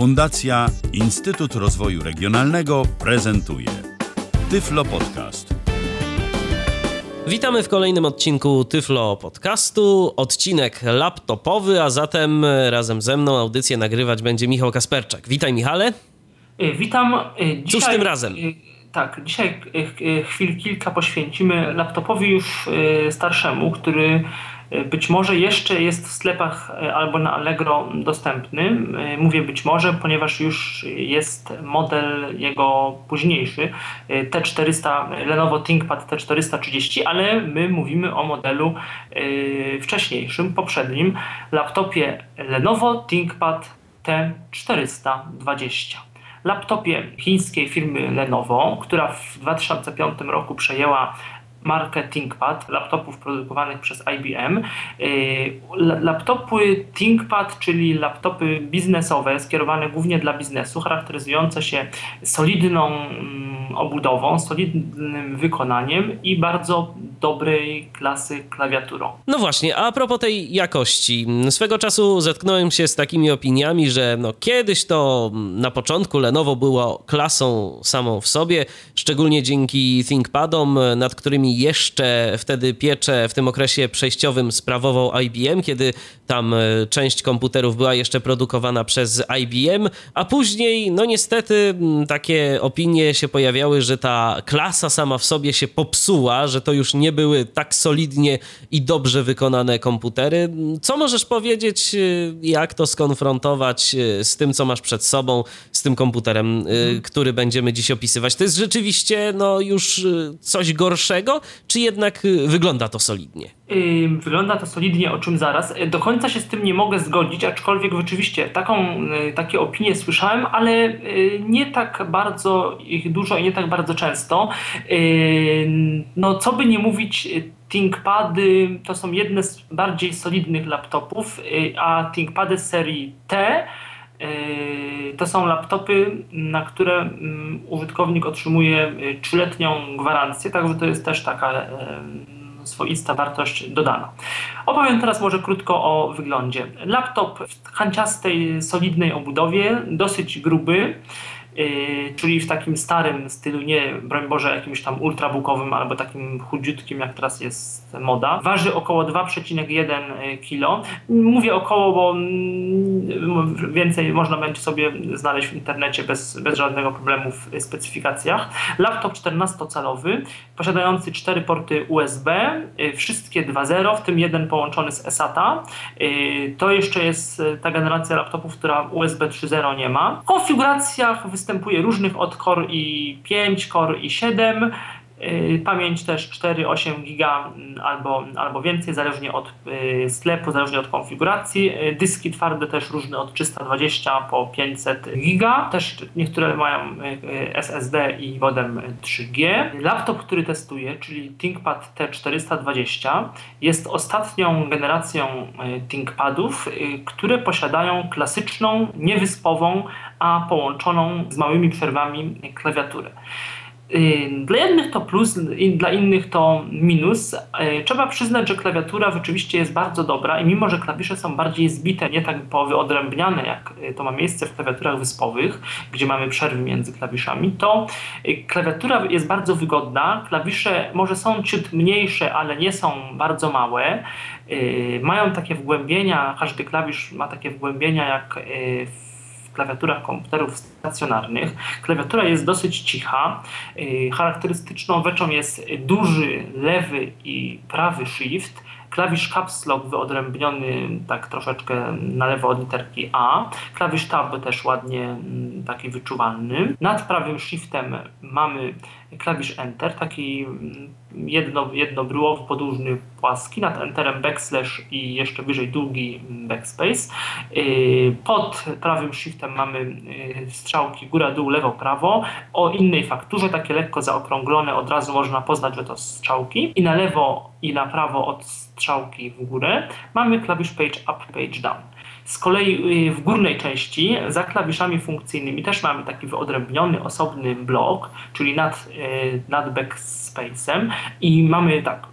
Fundacja Instytut Rozwoju Regionalnego prezentuje Tyflo Podcast. Witamy w kolejnym odcinku Tyflo Podcastu. Odcinek laptopowy, a zatem razem ze mną audycję nagrywać będzie Michał Kasperczak. Witaj Michale. Y, witam. Dzisiaj, Cóż tym razem? Tak, dzisiaj chwil kilka poświęcimy laptopowi już starszemu, który E, być może jeszcze jest w sklepach e, albo na Allegro dostępny. E, mówię być może, ponieważ już jest model jego późniejszy, T400, Lenovo ThinkPad T430, ale my mówimy o modelu wcześniejszym, poprzednim, laptopie Lenovo ThinkPad T420 laptopie chińskiej firmy Lenovo, która w 2005 roku przejęła markę ThinkPad, laptopów produkowanych przez IBM. Y, laptopy ThinkPad, czyli laptopy biznesowe, skierowane głównie dla biznesu, charakteryzujące się solidną mm, obudową, solidnym wykonaniem i bardzo dobrej klasy klawiaturą. No właśnie, a propos tej jakości. Swego czasu zetknąłem się z takimi opiniami, że no kiedyś to na początku Lenovo było klasą samą w sobie, szczególnie dzięki ThinkPadom, nad którymi jeszcze wtedy pieczę w tym okresie przejściowym sprawował IBM, kiedy tam e, część komputerów była jeszcze produkowana przez IBM, a później, no niestety, takie opinie się pojawiały, że ta klasa sama w sobie się popsuła, że to już nie były tak solidnie i dobrze wykonane komputery. Co możesz powiedzieć, e, jak to skonfrontować e, z tym, co masz przed sobą, z tym komputerem, mhm. który będziemy dziś opisywać? To jest rzeczywiście no, już coś gorszego, czy jednak wygląda to solidnie? Wygląda to solidnie, o czym zaraz. Do końca się z tym nie mogę zgodzić, aczkolwiek rzeczywiście taką, y, takie opinie słyszałem, ale y, nie tak bardzo ich dużo i nie tak bardzo często. No, co by nie mówić, ThinkPady to są jedne z bardziej solidnych laptopów, a ThinkPady serii T to są laptopy, na które mm, użytkownik otrzymuje trzyletnią gwarancję, także to jest też taka swoista wartość dodana. Opowiem teraz może krótko o wyglądzie. Laptop w kanciastej, solidnej obudowie, dosyć gruby, czyli w takim starym stylu, nie broń Boże jakimś tam ultrabukowym albo takim chudziutkim jak teraz jest moda. Waży około 2,1 kg. Mówię około, bo mm, więcej można będzie sobie znaleźć w internecie bez, bez żadnego problemu w specyfikacjach. Laptop 14-calowy, posiadający cztery porty USB, yy, wszystkie 2.0, w tym jeden połączony z SATA. Yy, to jeszcze jest ta generacja laptopów, która USB 3.0 nie ma. W konfiguracjach występuje różnych od Core i 5, Core i 7. Y, pamięć też 4-8 giga mm, albo, albo więcej, zależnie od y, sklepu, zależnie od konfiguracji. Y, dyski twarde też różne od 320 po 500 giga. Też niektóre mają SSD i modem 3G. Laptop, który testuję, czyli ThinkPad T420 jest ostatnią generacją ThinkPadów, które posiadają klasyczną, niewyspową, a połączoną z małymi przerwami klawiaturę. Dla jednych to plus, dla innych to minus. Trzeba przyznać, że klawiatura rzeczywiście jest bardzo dobra i mimo, że klawisze są bardziej zbite, nie tak wyodrębniane, jak to ma miejsce w klawiaturach wyspowych, gdzie mamy przerwy między klawiszami, to klawiatura jest bardzo wygodna. Klawisze może są ciut mniejsze, ale nie są bardzo małe. Mają takie wgłębienia, każdy klawisz ma takie wgłębienia jak w klawiaturach komputerów stacjonarnych. Klawiatura jest dosyć cicha. Y, charakterystyczną rzeczą jest duży lewy i prawy shift klawisz caps lock wyodrębniony tak troszeczkę na lewo od literki A, klawisz tab też ładnie mm, taki wyczuwalny. Nad prawym shiftem mamy klawisz enter, taki mm, jedno, jednobryłowy, podłużny, płaski, nad enterem backslash i jeszcze wyżej długi backspace. Y, pod prawym shiftem mamy y, strzałki góra, dół, lewo, prawo. O innej fakturze, takie lekko zaokrąglone, od razu można poznać, że to strzałki. I na lewo i na prawo od strzałki w górę mamy klawisz page up, page down. Z kolei y, w górnej części za klawiszami funkcyjnymi też mamy taki wyodrębniony, osobny blok, czyli nad, y, nad backspace'em i mamy tak,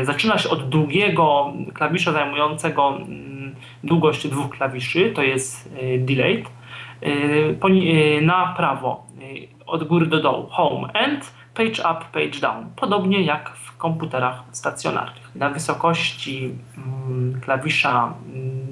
y, zaczyna się od długiego klawisza zajmującego mm, długość dwóch klawiszy, to jest delayed, na prawo od góry do dołu home and page up, page down. Podobnie jak w komputerach stacjonarnych. Na wysokości mm, klawisza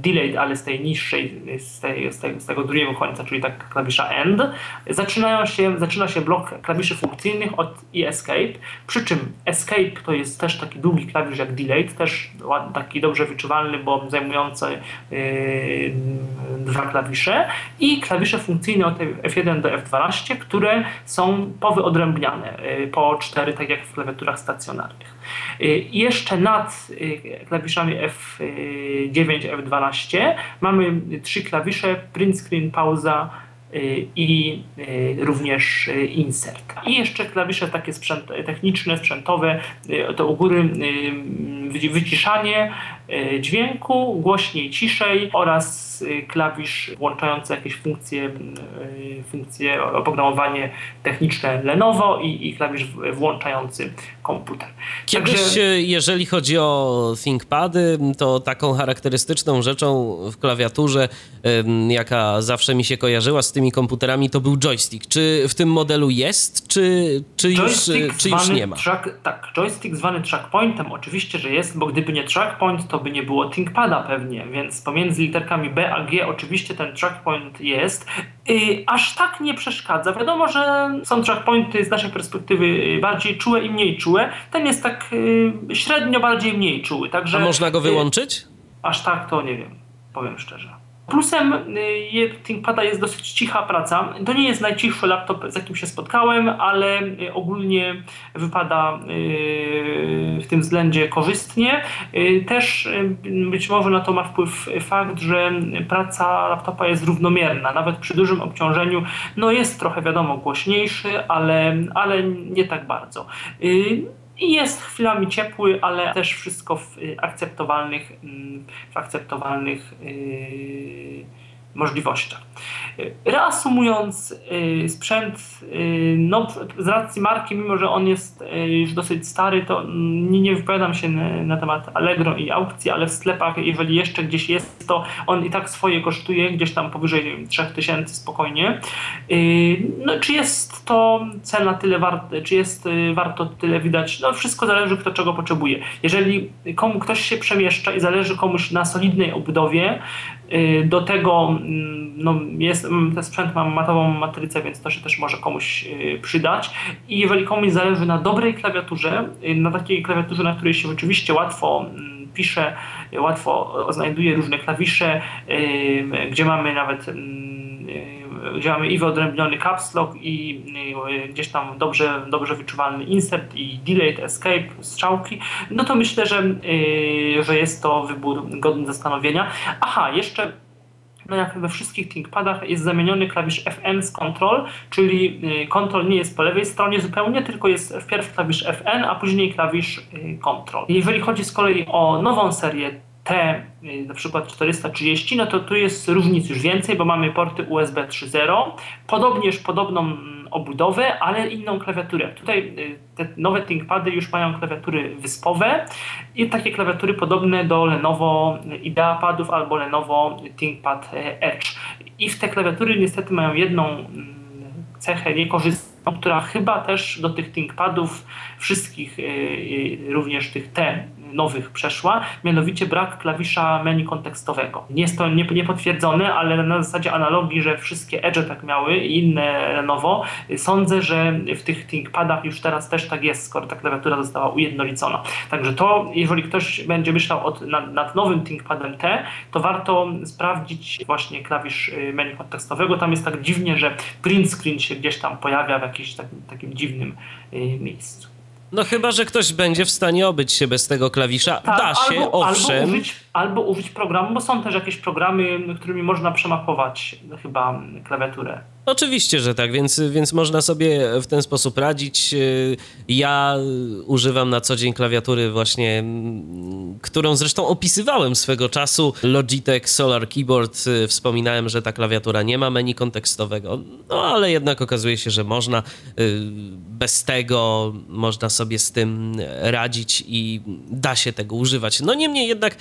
delayed, ale z tej niższej, z, tej, z, tej, z tego drugiego końca, czyli tak klawisza end, zaczynają się, zaczyna się blok klawiszy funkcyjnych od i escape, przy czym escape to jest też taki długi klawisz jak delayed, też taki dobrze wyczuwalny, bo zajmujący yy, dwa klawisze i klawisze funkcyjne od F1 do F12, które są powyodrębniane yy, po cztery, tak jak w klawiaturach stacjonarnych. Yy, jeszcze nad yy, klawiszami F9, F12 mamy trzy klawisze print screen, pauza y, i y, również y, insert. I jeszcze klawisze takie sprzęt, techniczne, sprzętowe, to u góry wyciszanie dźwięku, głośniej, ciszej oraz klawisz włączający jakieś funkcje, funkcje oprogramowanie techniczne Lenovo i, i klawisz włączający komputer. Kiedyś, Także... jeżeli chodzi o ThinkPady, to taką charakterystyczną rzeczą w klawiaturze, jaka zawsze mi się kojarzyła z tymi komputerami, to był joystick. Czy w tym modelu jest, czy, czy, już, czy już nie ma? Track, tak, joystick zwany trackpointem oczywiście, że jest, bo gdyby nie trackpoint, to by nie było ThinkPada pewnie, więc pomiędzy literkami B a G oczywiście ten trackpoint jest. Yy, aż tak nie przeszkadza. Wiadomo, że są trackpointy z naszej perspektywy bardziej czułe i mniej czułe, ten jest tak y, średnio bardziej mniej czuły. Także, A można go y, wyłączyć? aż tak to nie wiem, powiem szczerze. Plusem y, ThinkPada jest dosyć cicha praca. To nie jest najcichszy laptop, z jakim się spotkałem, ale y, ogólnie wypada y, w tym względzie korzystnie. Też być może na to ma wpływ fakt, że praca laptopa jest równomierna. Nawet przy dużym obciążeniu no jest trochę wiadomo głośniejszy, ale, ale nie tak bardzo i jest chwilami ciepły, ale też wszystko w y, akceptowalnych, mm, w akceptowalnych yy, możliwościach. Reasumując, y, sprzęt y, no, z racji marki, mimo że on jest y, już dosyć stary, to nie, nie wypowiadam się na temat Allegro i aukcji, ale w sklepach, jeżeli jeszcze gdzieś jest, to on i tak swoje kosztuje, gdzieś tam powyżej 3000 spokojnie. No, czy jest to cena tyle warta, czy jest warto tyle widać? No, wszystko zależy, kto czego potrzebuje. Jeżeli komu ktoś się przemieszcza i zależy komuś na solidnej obudowie, do tego mm, no, jest, mm, ten sprzęt ma matową matrycę, więc to się też może komuś y, przydać. I jeżeli komuś zależy na dobrej klawiaturze, y, na takiej klawiaturze, na której się rzeczywiście łatwo mm, pisze, łatwo znajduje różne klawisze, y, gdzie mamy nawet gdzie mamy i wyodrębniony caps lock i gdzieś tam dobrze, dobrze wyczuwalny insert i delayed escape, strzałki, no to myślę, że, że jest to wybór godny zastanowienia. Aha, jeszcze no jak we wszystkich ThinkPadach jest zamieniony klawisz Fn z Control, czyli y, Control nie jest po lewej stronie zupełnie, tylko jest wpierw klawisz Fn, a później klawisz y, Control. Jeżeli chodzi z kolei o nową serię T, y, na przykład 430, no to tu jest różnic już więcej, bo mamy porty USB 3.0, podobnież podobną mm, obudowę, ale inną klawiaturę. Tutaj te nowe ThinkPady już mają klawiatury wyspowe i takie klawiatury podobne do Lenovo IdeaPadów albo Lenovo ThinkPad Edge. I w te klawiatury niestety mają jedną mm, cechę niekorzystną, która chyba też do tych ThinkPadów wszystkich, y, y, również tych T nowych przeszła, mianowicie brak klawisza menu kontekstowego. Jest to niepotwierdzone, ale na zasadzie analogii, że wszystkie Edge tak miały i inne nowo, sądzę, że w tych ThinkPadach już teraz też tak jest, skoro ta klawiatura została ujednolicona. Także to, jeżeli ktoś będzie myślał od, nad, nad nowym ThinkPadem T, to warto sprawdzić właśnie klawisz y, menu kontekstowego. Tam jest tak dziwnie, że print screen się gdzieś tam pojawia w jakimś takim, takim dziwnym y, miejscu. No chyba, że ktoś będzie w stanie obyć się bez tego klawisza. Tak, da się, albo, owszem. Albo użyć, albo użyć programu, bo są też jakieś programy, którymi można przemapować chyba klawiaturę. Oczywiście, że tak, więc, więc można sobie w ten sposób radzić. Ja używam na co dzień klawiatury właśnie, którą zresztą opisywałem swego czasu. Logitech Solar Keyboard. Wspominałem, że ta klawiatura nie ma menu kontekstowego, no ale jednak okazuje się, że można bez tego, można sobie z tym radzić i da się tego używać. No niemniej jednak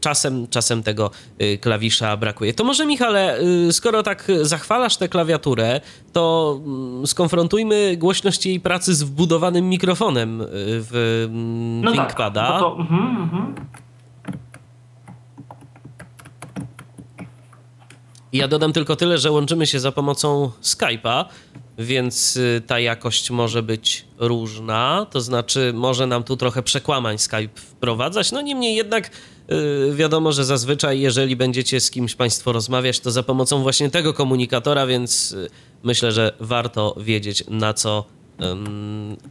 czasem, czasem tego y, klawisza brakuje. To może Michale, y, skoro tak zachwalasz tę klawiaturę, to mm, skonfrontujmy głośność jej pracy z wbudowanym mikrofonem y, w mm, no ThinkPada. Tak, to, mhm, mhm. Ja dodam tylko tyle, że łączymy się za pomocą Skype'a, więc y, ta jakość może być różna, to znaczy może nam tu trochę przekłamań Skype wprowadzać, no niemniej jednak yy, wiadomo, że zazwyczaj jeżeli będziecie z kimś Państwo rozmawiać, to za pomocą właśnie tego komunikatora, więc yy, myślę, że warto wiedzieć na co yy,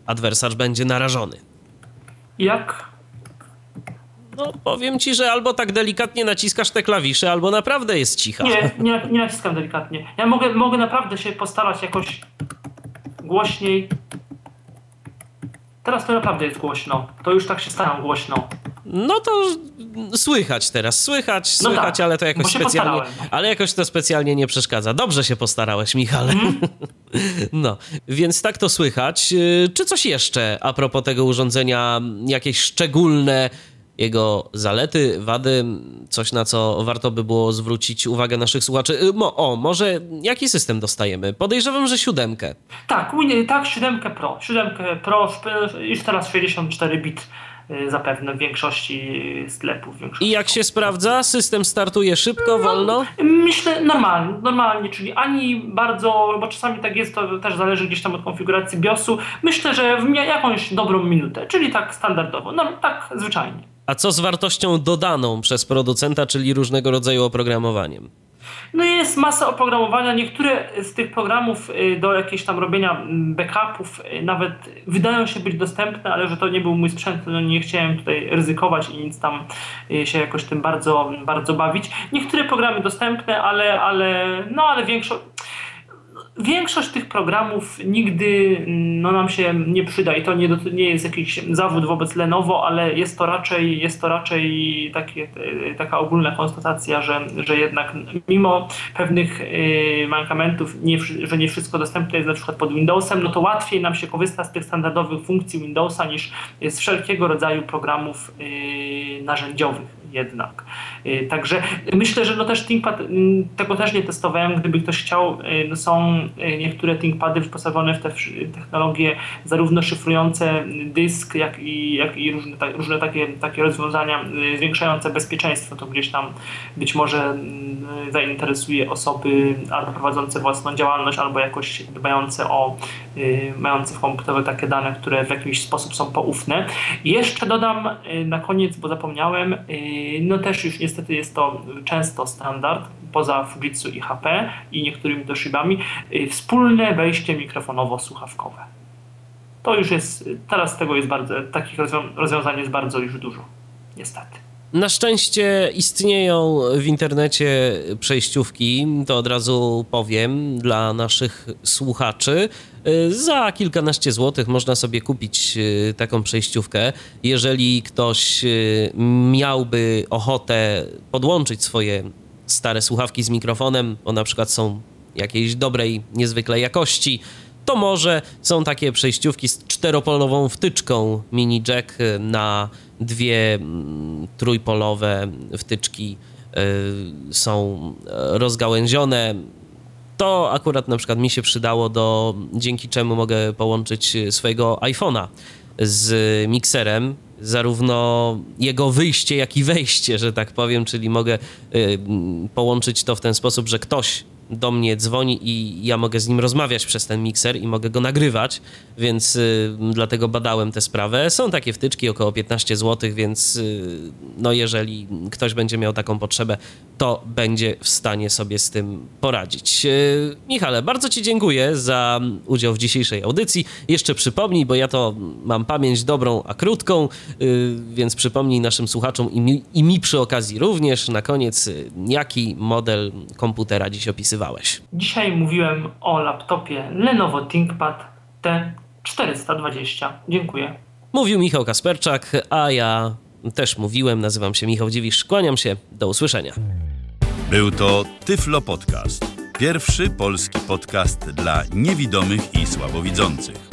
adwersarz będzie narażony. Jak no, powiem ci, że albo tak delikatnie naciskasz te klawisze, albo naprawdę jest cicha. Nie, nie, nie naciskam delikatnie. Ja mogę, mogę naprawdę się postarać jakoś głośniej. Teraz to naprawdę jest głośno. To już tak się staram głośno. No to słychać teraz, słychać, no słychać, tak, ale to jakoś specjalnie. Ale jakoś to specjalnie nie przeszkadza. Dobrze się postarałeś, Michale. Mm. No, więc tak to słychać. Czy coś jeszcze a propos tego urządzenia, jakieś szczególne jego zalety, wady, coś na co warto by było zwrócić uwagę naszych słuchaczy. Y, o, może jaki system dostajemy? Podejrzewam, że siódemkę. Tak, tak, siódemkę Pro. Siódemkę Pro, już teraz 64 bit y, zapewne w większości sklepów. W większości I jak się sprawdza? System startuje szybko, no, wolno? Myślę normalnie, normalnie, czyli ani bardzo, bo czasami tak jest, to też zależy gdzieś tam od konfiguracji BIOSu. Myślę, że w jakąś dobrą minutę, czyli tak standardowo, no tak zwyczajnie. A co z wartością dodaną przez producenta, czyli różnego rodzaju oprogramowaniem? No jest masa oprogramowania. Niektóre z tych programów y, do jakiegoś tam robienia mm, backupów y, nawet wydają się być dostępne, ale że to nie był mój sprzęt, no nie chciałem tutaj ryzykować i nic tam y, się jakoś tym bardzo, bardzo bawić. Niektóre programy dostępne, ale, ale, no, ale większość Większość tych programów nigdy no, nam się nie przyda i to nie, nie jest jakiś zawód wobec Lenovo, ale jest to raczej, jest to raczej takie, taka ogólna konstatacja, że, że jednak mimo pewnych y, mankamentów, nie, że nie wszystko dostępne jest na przykład pod Windowsem, no to łatwiej nam się korzysta z tych standardowych funkcji Windowsa niż z wszelkiego rodzaju programów y, narzędziowych jednak. Y, także myślę, że no też ThinkPad, tego też nie testowałem, gdyby ktoś chciał, y, no są y, niektóre ThinkPady wyposażone w te technologie zarówno szyfrujące dysk, jak i, jak i różne, różne takie, takie rozwiązania zwiększające bezpieczeństwo, to gdzieś tam być może zainteresuje osoby albo prowadzące własną działalność, albo jakoś dbające o, mające w komputerze takie dane, które w jakiś sposób są poufne. Jeszcze dodam na koniec, bo zapomniałem, no też już niestety jest to często standard, poza Fujitsu i HP i niektórymi Toshibami, y, wspólne wejście mikrofonowo-słuchawkowe. To już jest, teraz tego jest bardzo, takich rozwiązań jest bardzo już dużo, niestety. Na szczęście istnieją w internecie przejściówki, to od razu powiem dla naszych słuchaczy. Za kilkanaście złotych można sobie kupić e, taką przejściówkę. Jeżeli ktoś e, miałby ochotę podłączyć swoje stare słuchawki z mikrofonem, bo na przykład są jakiejś dobrej, niezwykłej jakości, to może są takie przejściówki z czteropolową wtyczką mini jack na dwie mm, trójpolowe wtyczki y, są rozgałęzione. To akurat na przykład mi się przydało do, dzięki czemu mogę połączyć swojego iPhone'a z mikserem, zarówno jego wyjście, jak i wejście, że tak powiem, czyli mogę y, połączyć to w ten sposób, że ktoś do mnie dzwoni i ja mogę z nim rozmawiać przez ten mikser i mogę go nagrywać, więc y, dlatego badałem tę sprawę. Są takie wtyczki około 15 zł, więc y, no jeżeli ktoś będzie miał taką potrzebę, to będzie w stanie sobie z tym poradzić. Y, Michale, bardzo Ci dziękuję za udział w dzisiejszej audycji. Jeszcze przypomnij, bo ja to mam pamięć dobrą, a krótką, y, więc przypomnij naszym słuchaczom i mi, i mi przy okazji również na koniec, y, jaki model komputera dziś opisywałeś opisywałeś? Dzisiaj mówiłem o laptopie Lenovo ThinkPad T420. Dziękuję. Mówił Michał Kasperczak, a ja też mówiłem. Nazywam się Michał Dziwisz. Kłaniam się. Do usłyszenia. Był to Tyflo Podcast. Pierwszy polski podcast dla niewidomych i słabowidzących.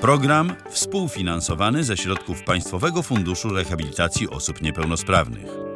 Program współfinansowany ze środków Państwowego Funduszu Rehabilitacji Osób Niepełnosprawnych.